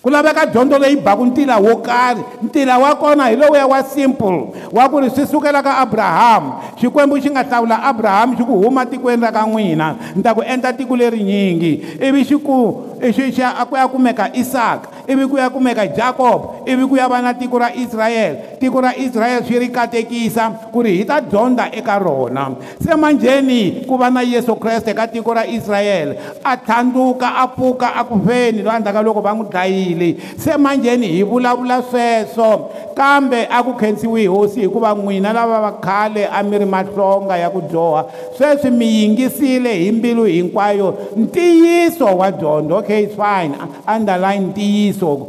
ku laveka dyondzo leyi baku ntila wo karhi ntila wa kona hi lowuya wa simple wa ku ri swi sukela ka abrahamu xikwembu xi nga hlawula abrahamu xi ku huma tikweni ra ka n'wina ni ta ku endla tiko leri nyingi ivi xi ku xi xa a ku ya kumeka isaka ivi ku ya kumeka jakobo ivi ku ya va na tiko ra israyele tiko ra israyele swi ri katekisa ku ri hi ta dyondza eka rona se manjheni ku va na yesu kreste eka tiko ra israyele a tlhandzuka a pfuka a ku feni loyi endlaka loko va n'wi dlayile leyi se manjheni hi vulavula sweswo kambe a ku khensiwi hi hosi hikuva n'wina lava va khale a mi ri mahlonga ya ku dyoha sweswi mi yingisile hi mbilu hinkwayo ntiyiso wa dyondzo okay it's fine underline ntiyiso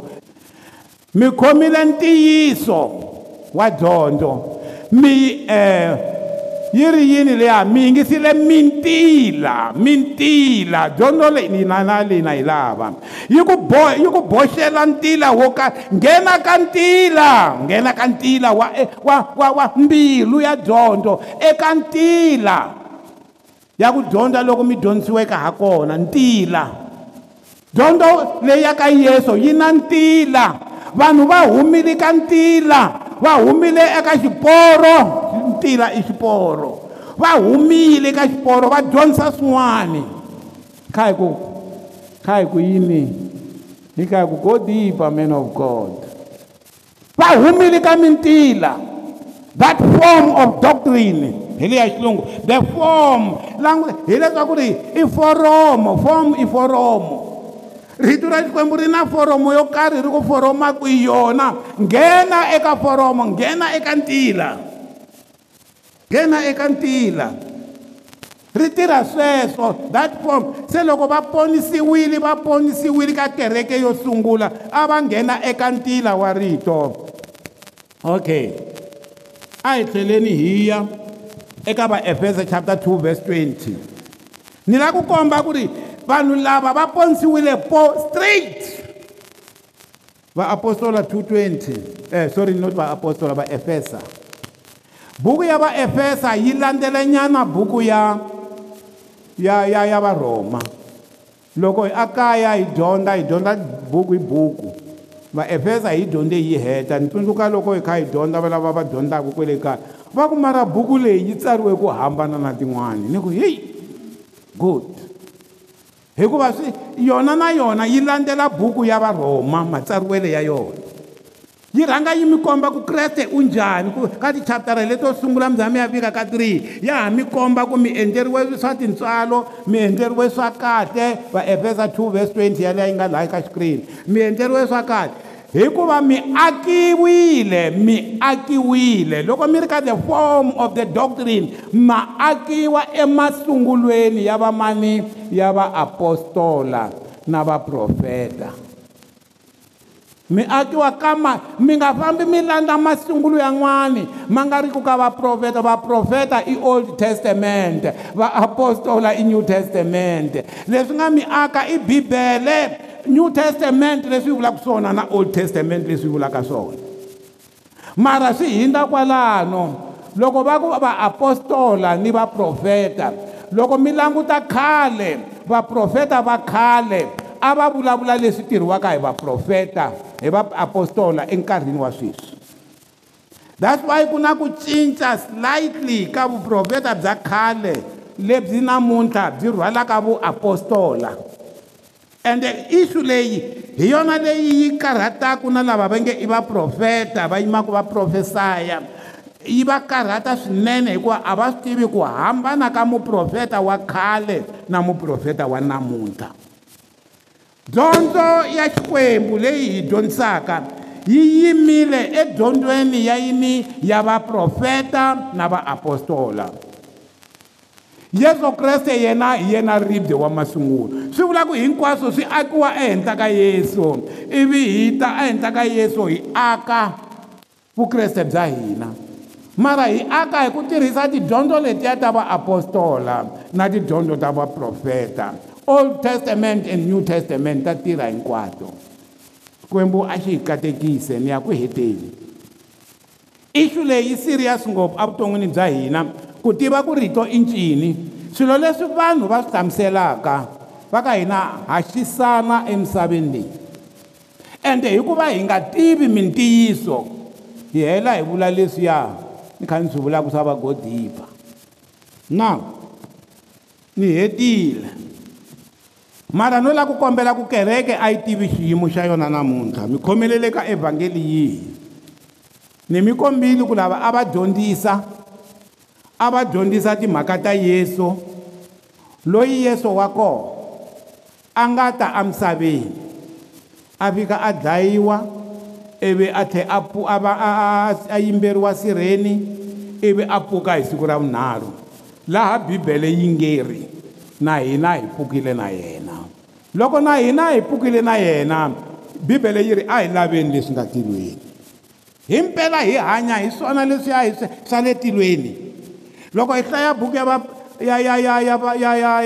mi khomile ntiyiso wa dyondzo mi um eh, yi ri yini leya mi yingisile mintila mintila dyondzo leyi ni na na leyi na yi lava yi ku bo yi ku boxela ntila wo ka nghena ka ntila nghena ka ntila wa e, wa wa wa mbilu ya dyondzo eka ntila ya ku dyondza loko mi dyondzisiweke ha kona ntila dyondzo leyi ya ka yesu yi na ntila vanhu va humile ka ntila va humile eka xiporo tila i xiporo va humile ka xiporo va dyondzisa swin'wana kha hi ku kha hi ku yini hi kha hi ku go deeper man of god va humile ka mintila that form of doctrine hi leya xilungu the form langue hileswaku ri i foromo form i foromo rito ra xikwembu ri na foromo yo karhi ri ku foromaku hi yona nghena eka foromo nghena eka ntila nghena eka ntila ri tirha sweswo that form se loko va ponisiwile va ponisiwile ka kereke yo sungula a va nghena eka ntila wa rito okay a hi tlheleni hi ya eka vaefeso chapter 2 verse 20 ni lava ku komba ku ri vanhu lava va ponisiwile po straight vaapostola 220 eh sorry not vaapostola vaefesa buku ya vaefesa yi landzelanyana buku ya ya ya ya varhoma loko hi akaya hi dyondza hi dyondza buku hi buku vaefesa hi dyondze yi heta ni tsundzuka loko hi kha hi dyondza va lava va dyondzaka kwale kaya va ku mara buku leyi yi tsariwe ku hambana na tin'wana ni ku hey good hikuva swi yona na yona yi landzela buku ya varhoma matsariwele ya yona yi rhanga yi mi komba ku kreste u njhani ku ka tichaptara leto sungula mi za mi ya fika ka three ya ha mi komba ku mi endleriwe swa tintswalo mi endleriwe swa kahle va efesa two verse twenty yaleyi nga laha ka xikirini mi endleriwe swa kahle hikuva mi akiwile mi akiwile loko mi ri ka the form of the doctrine ma akiwa emasungulweni ya vamani ya vaapostola na vaprofeta miakiwa ka ma mi nga fambi mi landza masungulo yan'wani ma nga ri ku ka vaprofeta vaprofeta i old testament vaapostola i new testament leswi nga miaka i bibele new testament leswi vulaka swona na old testament leswi vulaka swona mara swi hindza kwalano loko va ku vaapostola ni vaprofeta loko mi languta khale vaprofeta va khale va a va vulavula leswi tirhiwaka hi vaprofeta hi vaapostola enkarhini wa sweswi that's why ku na ku cinca slightly ka vuprofeta bya khale lebyi namuntlha byi rhwalaka vuapostola ende isu leyi hi yona leyi yi karhataka na lava va nge i vaprofeta va yimaka vaprofesaya yi va karhata swinene hikuva a va swi tivi ku hambana ka muprofeta wa khale na muprofeta wa namuntlha dyondzo ya xikwembu leyi hi dyondzisaka yi yimile edyondzweni ya yini ya vaprofeta na vaapostola yesu kreste yena hi yena ribye wa masungulo swi vula ku hinkwaswo swi akiwa ehenhla ka yesu ivi hi ta ehenhla ka yesu hi aka vukreste bya hina mara hi aka hi ku tirhisa tidyondzo letiya ta vaapostola na tidyondzo ta vaprofeta old testament and new testament ta tirha hinkwato xikwembu a xi hi katekise ni ya ku heteni ixu leyi yi serious ngopfu evuton'wini bya hina ku tiva ku rito i ncini swilo leswi vanhu va swi hlamuselaka va ka hina haxisana emisaveni leyi ende hikuva hi nga tivi mintiyiso hi hela hi vula leswiya ni kha ni swi vulaka swa va godipa na ni hetile mara no la ku kombela ku kereke a yi tivi xiyimo xa yona namuntlha mi khomelele ka evhangeli yihi ni mi kombile ku lava a va dyondzisa a va dyondzisa timhaka ta yesu loyi yesu wa kona a nga ta amisaveni a fika a dlayiwa ivi a tlhela a va a yimberiwa sirheni ivi a pfuka hi siku ra vunharhu laha bibele yi ngeri na hina hi pfukile na yena loko na hina hi pfukile na yena bibele yi ri a hi laveni leswi nga tilweni himpela hi hanya hi swona leswiya hi swa le tilweni loko hi hlaya buku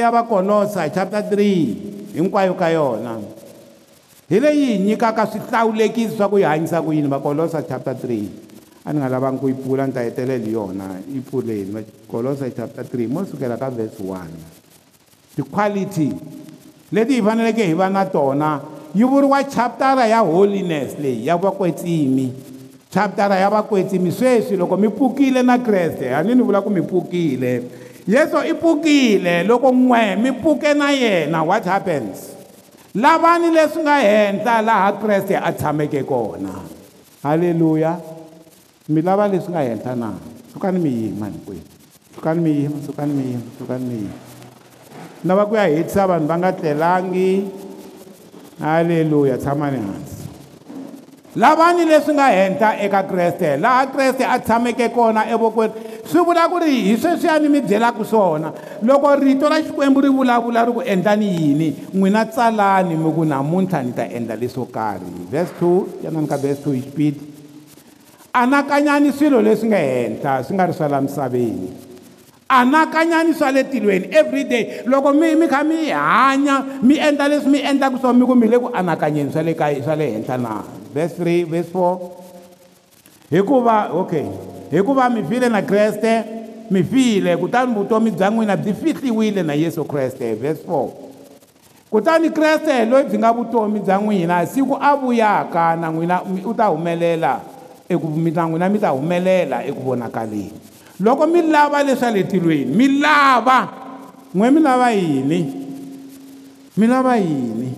ya vakolosa chapter 3 hinkwayo ka yona hi leyi hi nyikaka swihlawulekisi swa ku hi hanyisa ku yini vakolosa chapter 3 a ni nga lavanga ku yi pfula ni ta hetelela yona yi pfuleni kolosa chapter 3 mo sukela ka verse 1 ti-quality leti hi faneleke hi va na tona yi vuriwa chaptara ya holiness leyi ya vakwetsimi chaptara ya vakwetsimi sweswi loko mi pfukile na kreste hani ni vula ku mi pfukile yesu i pfukile loko n'we mi pfuke na yena what happens lavani leswi nga henhla laha kreste a tshameke kona halleluya mi lava leswi nga henhla na sukani mi yima hinkwenu sukani mi yima sukani mi yima sukani mi yima lava ku ya hetisa vanhu va nga tlelangi halleluya tshamani hansi lavani leswi nga henhla eka kreste laha kreste a tshameke kona evokweni swi vula ku ri hi sweswiyani mi byelaka swona loko rito ra xikwembu ri vulavula ri ku endlani yini n'wina tsalani mi ku namuntlha ni ta endla leswo karhi vese 2 yanani ka vese 2 hi xipidi anakanyani swilo leswi nga henhla swi nga ri swa la misaveni anakanyanisa le tilweni everyday loko mi mi kha mi hanya mi endla leswi mi endlaka swona mi ku mi le ku anakanyeni swa le kaya swa le henhla na verse 3 verse 4 hikuva okay hikuva mi file na kreste mi file kutani vutomi bya n'wina byi fihliwile na yesu kreste verse 4 kutani kreste loyi byi nga vutomi bya n'wina siku a vuyaka na n'wina u ta humelela eku mi na n'wina mi ta humelela eku vonakaleni loko mi lava leswa le tilweni mi lava n'we mi lava yini mi lava yini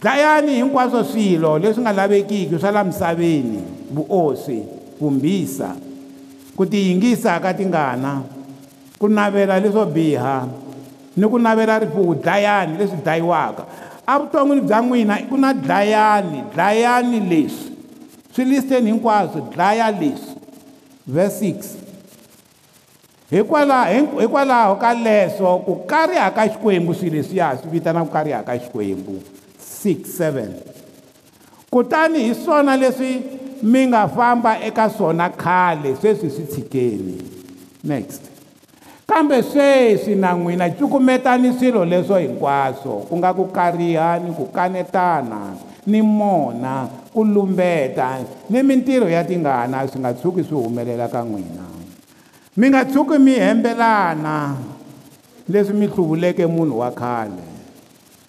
dlayani hinkwaswo swilo leswi nga lavekiki swa la misaveni vuosi vumbisa ku tiyingisa ka tingana ku navela leswo biha ni ku navela rifuwo dlayani leswi dlayiwaka evuton'wini bya n'wina ku na dlayani dlayani leswi swi listeni hinkwaswo dlaya leswi verse 6 hikwalaho hikwalaho ka leswo ku kariha ka xikwembu swilo leswiya swi vitana ku kariha ka xikwembu 67 kutani hi swona leswi mi nga famba eka swona khale sweswi swi tshikeni next kambe sweswi na n'wina cukumetani swilo leswo hinkwaswo ku nga ku kariha ni ku kanetana ni mona ku lumbeta ni mintirho ya tingana swi nga tshuki swi humelela ka n'wina mi nga tshuki mi hembelana leswi mi hluvuleke munhu wa khale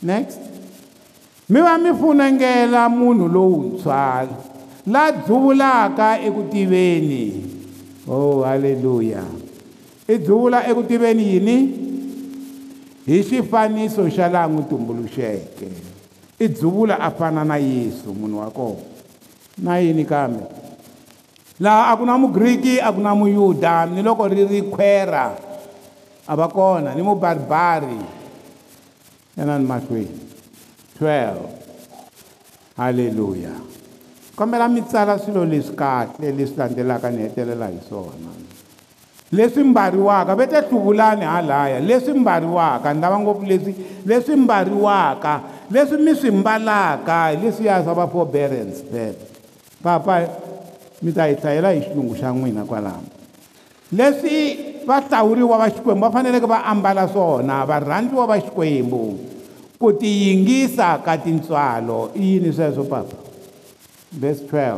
next mi va mi funengela munhu lowuntshwa la dzuvulaka eku tiveni oh halleluya i dzuvula eku tiveni yini hi xifaniso xa laha n'wi tumbuluxeke i dzuvula a fana na yesu munhu wa kona na yini kambe laha a ku na mugriki a ku na muyuda ni loko ri ri khwera a va kona ni mubaribari yanani mahlweni 12 halleluya kombela mi tsala swilo leswi kahle leswi landzelaka ni hetelela hi swona leswi mbariwaka ve ta hluvulani halaya leswi mbariwaka ni lava ngopfu leswi leswi mbariwaka leswi mi swi mbalaka hi leswiya swa va forbearance that papa mi ta hi hlayela hi xilungu xa n'wina kwalamo leswi vahlawuriwa va xikwembu va faneleke va ambala swona varhandziwa va xikwembu ku tiyingisa ka tintswalo i yini sweswo papa verse 12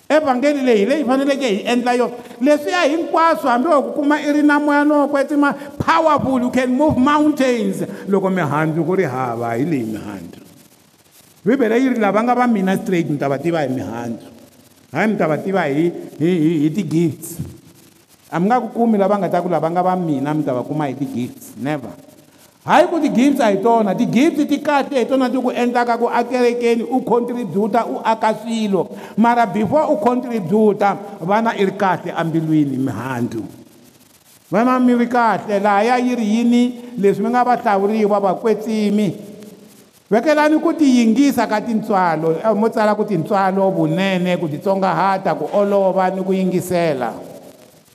evhangeli leyi hi leyi hi faneleke hi endla yona leswiya hinkwaswo hambi wa ku kuma i ri na moya no wa kwetima powerful you can move mountains loko mihandzu ku ri hava hi leyi mihandzu bibele yi ri lava nga va mina straight ni ta va tiva hi mihandzu hayi ni ta va tiva hi hi hi hi ti-gifts a mi nga ku kumi lava nga ta ku lava nga va mina mi ta va kuma hi ti-gifts never hayi ku ti-gifts a hi tona ti-gifts ti kahle hi tona ti ku endlaka ku akerekeni u contributa u aka swilo mara before u contributa vana i ri kahle ambilwini mihandzu vana mi ri kahle lahaya yi ri yini leswi mi nga va hlawuriwa vakwetsimi vekelani ku tiyingisa ka tintswalo eh, mo tsala ku tintswalo vunene ku titsongahata ku olova ni ku yingisela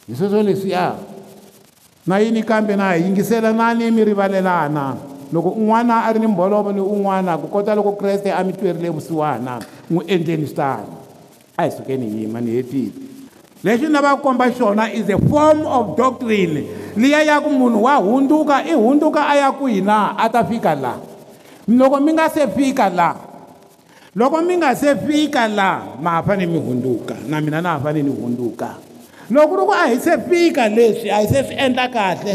hi sweswo leswiya na yini kambe na yingiselanani mi rivalelana loko un'wana a ri ni mbolovo ni un'wana ku kota loko kreste a mi twerile vusiwana n'wi endleni switano a hi sukeni yima ni hetile lexi na va komba xona is a form of doctrine liya ya ku munhu wa hundzuka i hundzuka a ya kwihi na a ta fika laha loko mi nga se fika laha loko mi nga se fika laha ma ha fane mi hundzuka na mina na ha fane ni hundzuka loko ri ku a hi se fika leswi a hi se swi endla kahle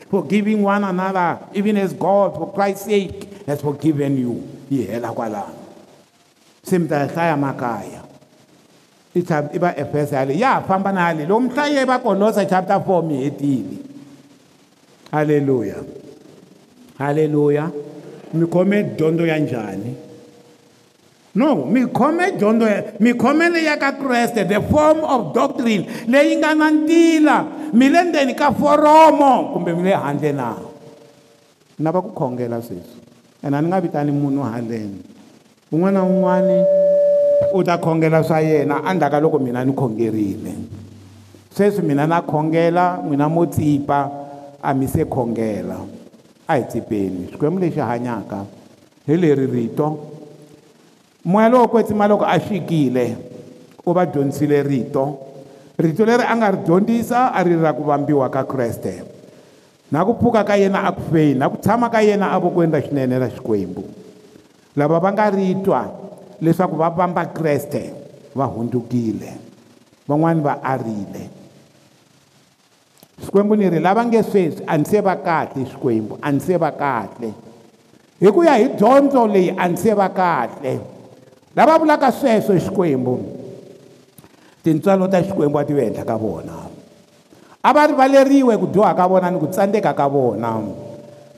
forgiving one another even as god for christ's sake has forgiven you yi hela kwalano se mi ta hlaya makaya i va efesa yale ya ha famba na yale loko mi hlaye va kolosa chapter four mi hetile halleluya halleluya mi khome dyondzo ya njhani no mikhome dyondzo mikhomelo ya ka kreste the form of doctrine leyi nga na ntila mi le ndzeni ka foromo kumbe mi le handle na ni lava ku khongela sweswi ene a ni nga vitani munhu handleni un'wana na un'wana u ta khongela swa yena endzhaka loko mina ni khongerile sweswi mina na khongela n'wina mo tsipa a mi se khongela a hi tsipeni xikwembu lexi hanyaka hi leri rito moya lowo kwetsima loko a fikile u va dyondzisile rito rito leri a nga ri dyondzisa a ri ra ku vambiwa ka kreste na ku pfuka ka yena a ku feni na ku tshama ka yena avokweni ra xinene ra xikwembu lava va nga ri twa leswaku va vamba kreste va hundzukile van'wani va arile xikwembu ni ri lava nge sweswi a ni se va kahle xikwembu a ni se va kahle hi ku ya hi dyondzo leyi a ni se va kahle lava vulaka sweswo xikwembu tintswalo ta xikwembu a ti vi henhla ka vona a va rivaleriwe ku dyoha ka vona ni ku tsandzeka ka vona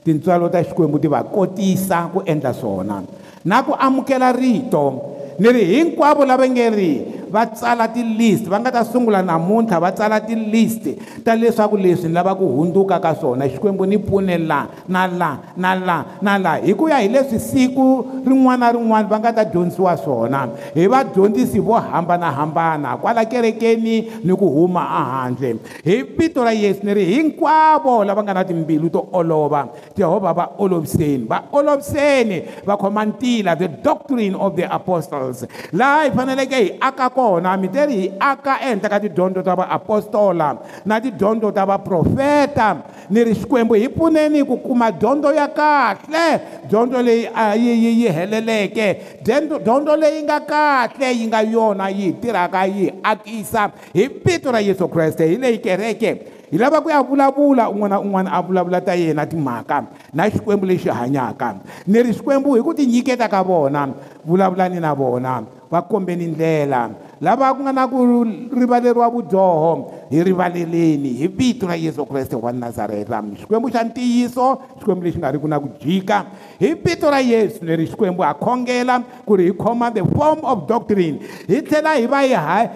tintswalo ta xikwembu ti va kotisa ku endla swona na ku amukela rito ni ri hinkwavo lava nge ri va tsala ti-list va nga ta sungula namuntlha va tsala ti-list ta leswaku leswi ni lava ku hundzuka ka swona xikwembu ni pfune la na la na la na la hi ku ya hi leswi siku rin'wana na rin'wana va nga ta dyondzisiwa swona hi vadyondzisi vo hambanahambana kwala kerekeni ni ku huma ehandle hi vito ra yesu ni ri hinkwavo lava nga na timbilu to olova jehovha va oloviseni va oloviseni va khoma ntila the doctrine of the apostles laha hi faneleke hi akako kona mi teri hi aka ehenhla ka tidyondzo ta vaapostola na tidyondzo ta vaprofeta ni ri xikwembu hi pfuneni ku kuma dyondzo ya kahle dyondzo leyi a yi yi yi heleleke dyondzo leyi nga kahle yi nga yona yi hi tirhaka yi hi akisa hi vito ra yesu kreste hi leyi kereke hi lava ku ya vulavula un'wana na un'wana a vulavula ta yena timhaka na xikwembu lexi hanyaka ni ri xikwembu hi ku tinyiketa ka vona vulavulani na vona va kombeni ndlela lava ku nga na ku rivaleriwa vudyoho hi rivaleleni hi vito ra yesu kreste wa nazareta xikwembu xa ntiyiso xikwembu lexi nga ri ku na ku jika hi vito ra yesu leri xikwembu ha khongela ku ri hi khoma the form of doctrine hi tlhela hi va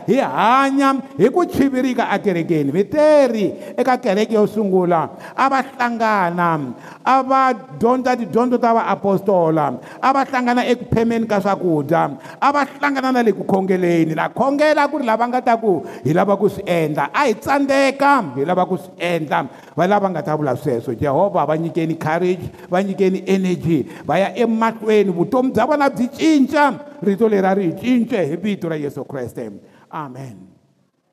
hi hanya hi ku chivirika ekerekeni miteri eka kereke yo sungula a va hlangana a va dyondza tidyondzo ta vaapostola a va hlangana ekuphemeni ka swakudya a va hlangana na le ku khongeleni khongela ku ri lava nga ta ku hi lava ku swi endla a hi tsandzeka hi lava ku swi endla va lava nga ta vula sweswo jehovha va nyikeni courage va nyikeni energy va ya emahlweni vutomi bya vona byi cinca rito leri a ri hi cince hi vito ra yesu kreste amen